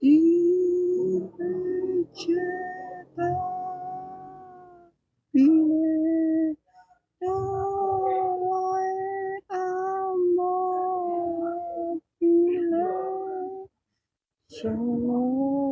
even if my body's bleached to the bila sama. long.